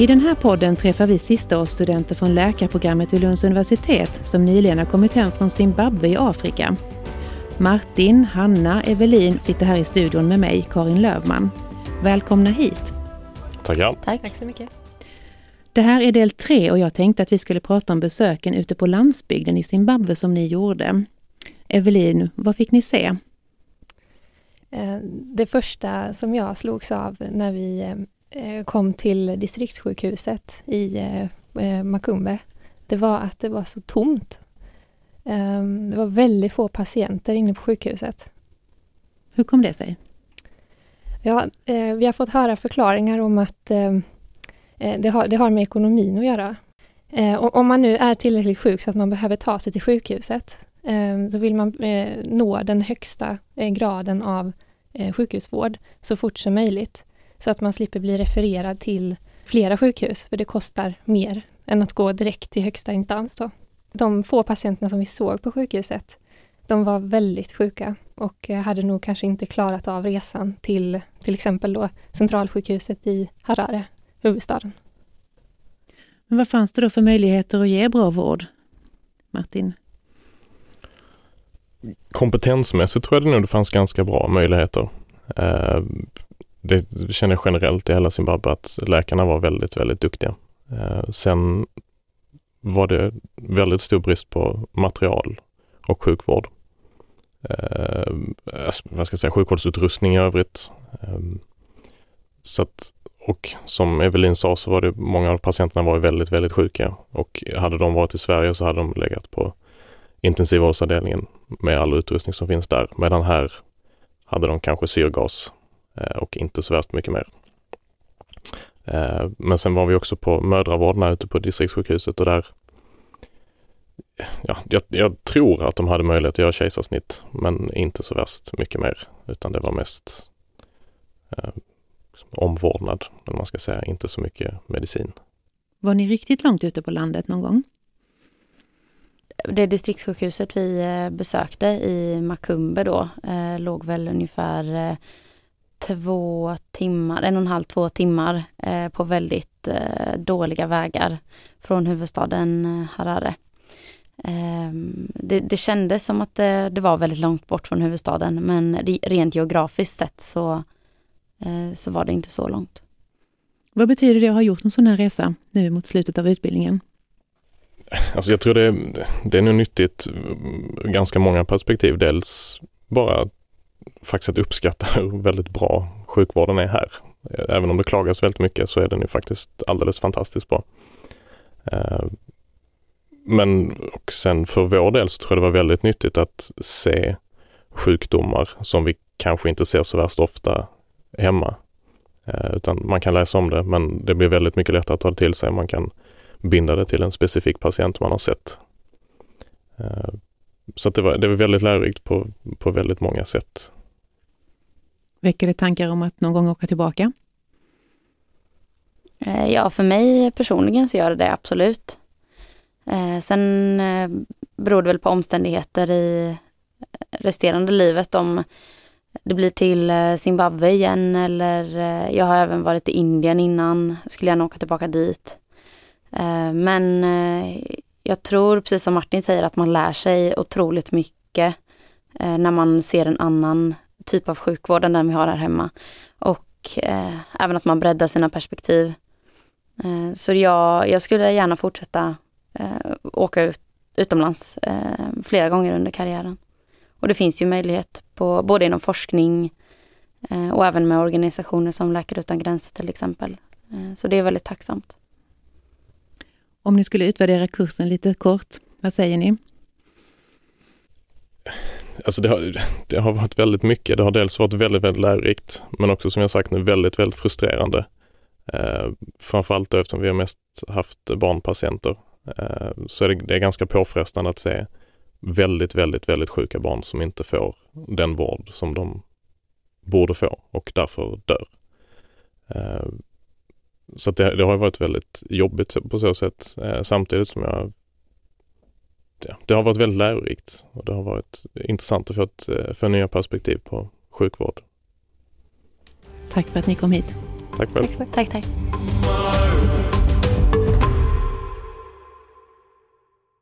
I den här podden träffar vi sistaårsstudenter från läkarprogrammet vid Lunds universitet som nyligen har kommit hem från Zimbabwe i Afrika. Martin, Hanna, Evelin sitter här i studion med mig, Karin Lövman. Välkomna hit! Tackar! Tack. Tack så mycket! Det här är del tre och jag tänkte att vi skulle prata om besöken ute på landsbygden i Zimbabwe som ni gjorde. Evelin, vad fick ni se? Eh, det första som jag slogs av när vi eh, kom till distriktssjukhuset i eh, Makumbe, det var att det var så tomt. Det var väldigt få patienter inne på sjukhuset. Hur kom det sig? Ja, vi har fått höra förklaringar om att det har, det har med ekonomin att göra. Om man nu är tillräckligt sjuk så att man behöver ta sig till sjukhuset så vill man nå den högsta graden av eh, sjukhusvård så fort som möjligt. Så att man slipper bli refererad till flera sjukhus, för det kostar mer än att gå direkt till högsta instans. Då. De få patienterna som vi såg på sjukhuset, de var väldigt sjuka och eh, hade nog kanske inte klarat av resan till till exempel då centralsjukhuset i Harare, huvudstaden. Men vad fanns det då för möjligheter att ge bra vård? Martin? kompetensmässigt tror jag det nog det fanns ganska bra möjligheter. Det känner jag generellt i hela Zimbabwe att läkarna var väldigt, väldigt duktiga. Eh, sen var det väldigt stor brist på material och sjukvård. Eh, alltså, vad ska jag säga, sjukvårdsutrustning i övrigt. Eh, så att, och som Evelin sa så var det många av patienterna var väldigt, väldigt sjuka och hade de varit i Sverige så hade de legat på intensivvårdsavdelningen med all utrustning som finns där. Medan här hade de kanske syrgas och inte så värst mycket mer. Eh, men sen var vi också på mödravården ute på distriktssjukhuset och där ja, jag, jag, tror att de hade möjlighet att göra kejsarsnitt, men inte så värst mycket mer, utan det var mest eh, omvårdnad, eller man ska säga, inte så mycket medicin. Var ni riktigt långt ute på landet någon gång? det distriktssjukhuset vi eh, besökte i Makumbe då eh, låg väl ungefär eh, två timmar, en och en halv, två timmar eh, på väldigt eh, dåliga vägar från huvudstaden eh, Harare. Ehm, det, det kändes som att det, det, var väldigt långt bort från huvudstaden men rent geografiskt sett så, så var det inte så långt. Vad betyder det att ha gjort en sån här resa nu mot slutet av utbildningen? Alltså jag tror det, det är nog nyttigt ur ganska många perspektiv. Dels bara faktiskt att uppskatta hur väldigt bra sjukvården är här. Även om det klagas väldigt mycket så är den ju faktiskt alldeles fantastiskt bra. Eh, men och sen för vår del så tror jag det var väldigt nyttigt att se sjukdomar som vi kanske inte ser så värst ofta hemma. Eh, utan man kan läsa om det men det blir väldigt mycket lättare att ta det till sig. Man kan binda det till en specifik patient man har sett. Eh, så det, var, det var väldigt lärorikt på, på väldigt många sätt. Väcker det tankar om att någon gång åka tillbaka? Eh, ja, för mig personligen så gör det det absolut. Eh, sen eh, beror det väl på omständigheter i resterande livet om det blir till Zimbabwe igen eller jag har även varit i Indien innan, skulle gärna åka tillbaka dit. Men jag tror, precis som Martin säger, att man lär sig otroligt mycket när man ser en annan typ av sjukvård än den vi har här hemma. Och eh, även att man breddar sina perspektiv. Eh, så jag, jag skulle gärna fortsätta eh, åka ut, utomlands flera gånger under karriären. Och det finns ju möjlighet på, både inom forskning och även med organisationer som Läkare utan gränser till exempel. Så det är väldigt tacksamt. Om ni skulle utvärdera kursen lite kort, vad säger ni? Alltså det har, det har varit väldigt mycket. Det har dels varit väldigt, väldigt lärorikt, men också som jag sagt nu väldigt, väldigt frustrerande. Eh, framförallt eftersom vi har mest haft barnpatienter. Eh, så är det, det är ganska påfrestande att se väldigt, väldigt, väldigt sjuka barn som inte får den vård som de borde få och därför dör. Eh, så det, det, har varit väldigt jobbigt på så sätt eh, samtidigt som jag det, det, har varit väldigt lärorikt och det har varit intressant att få, ett, eh, få nya perspektiv på sjukvård. Tack för att ni kom hit. Tack själv. Tack, tack. tack.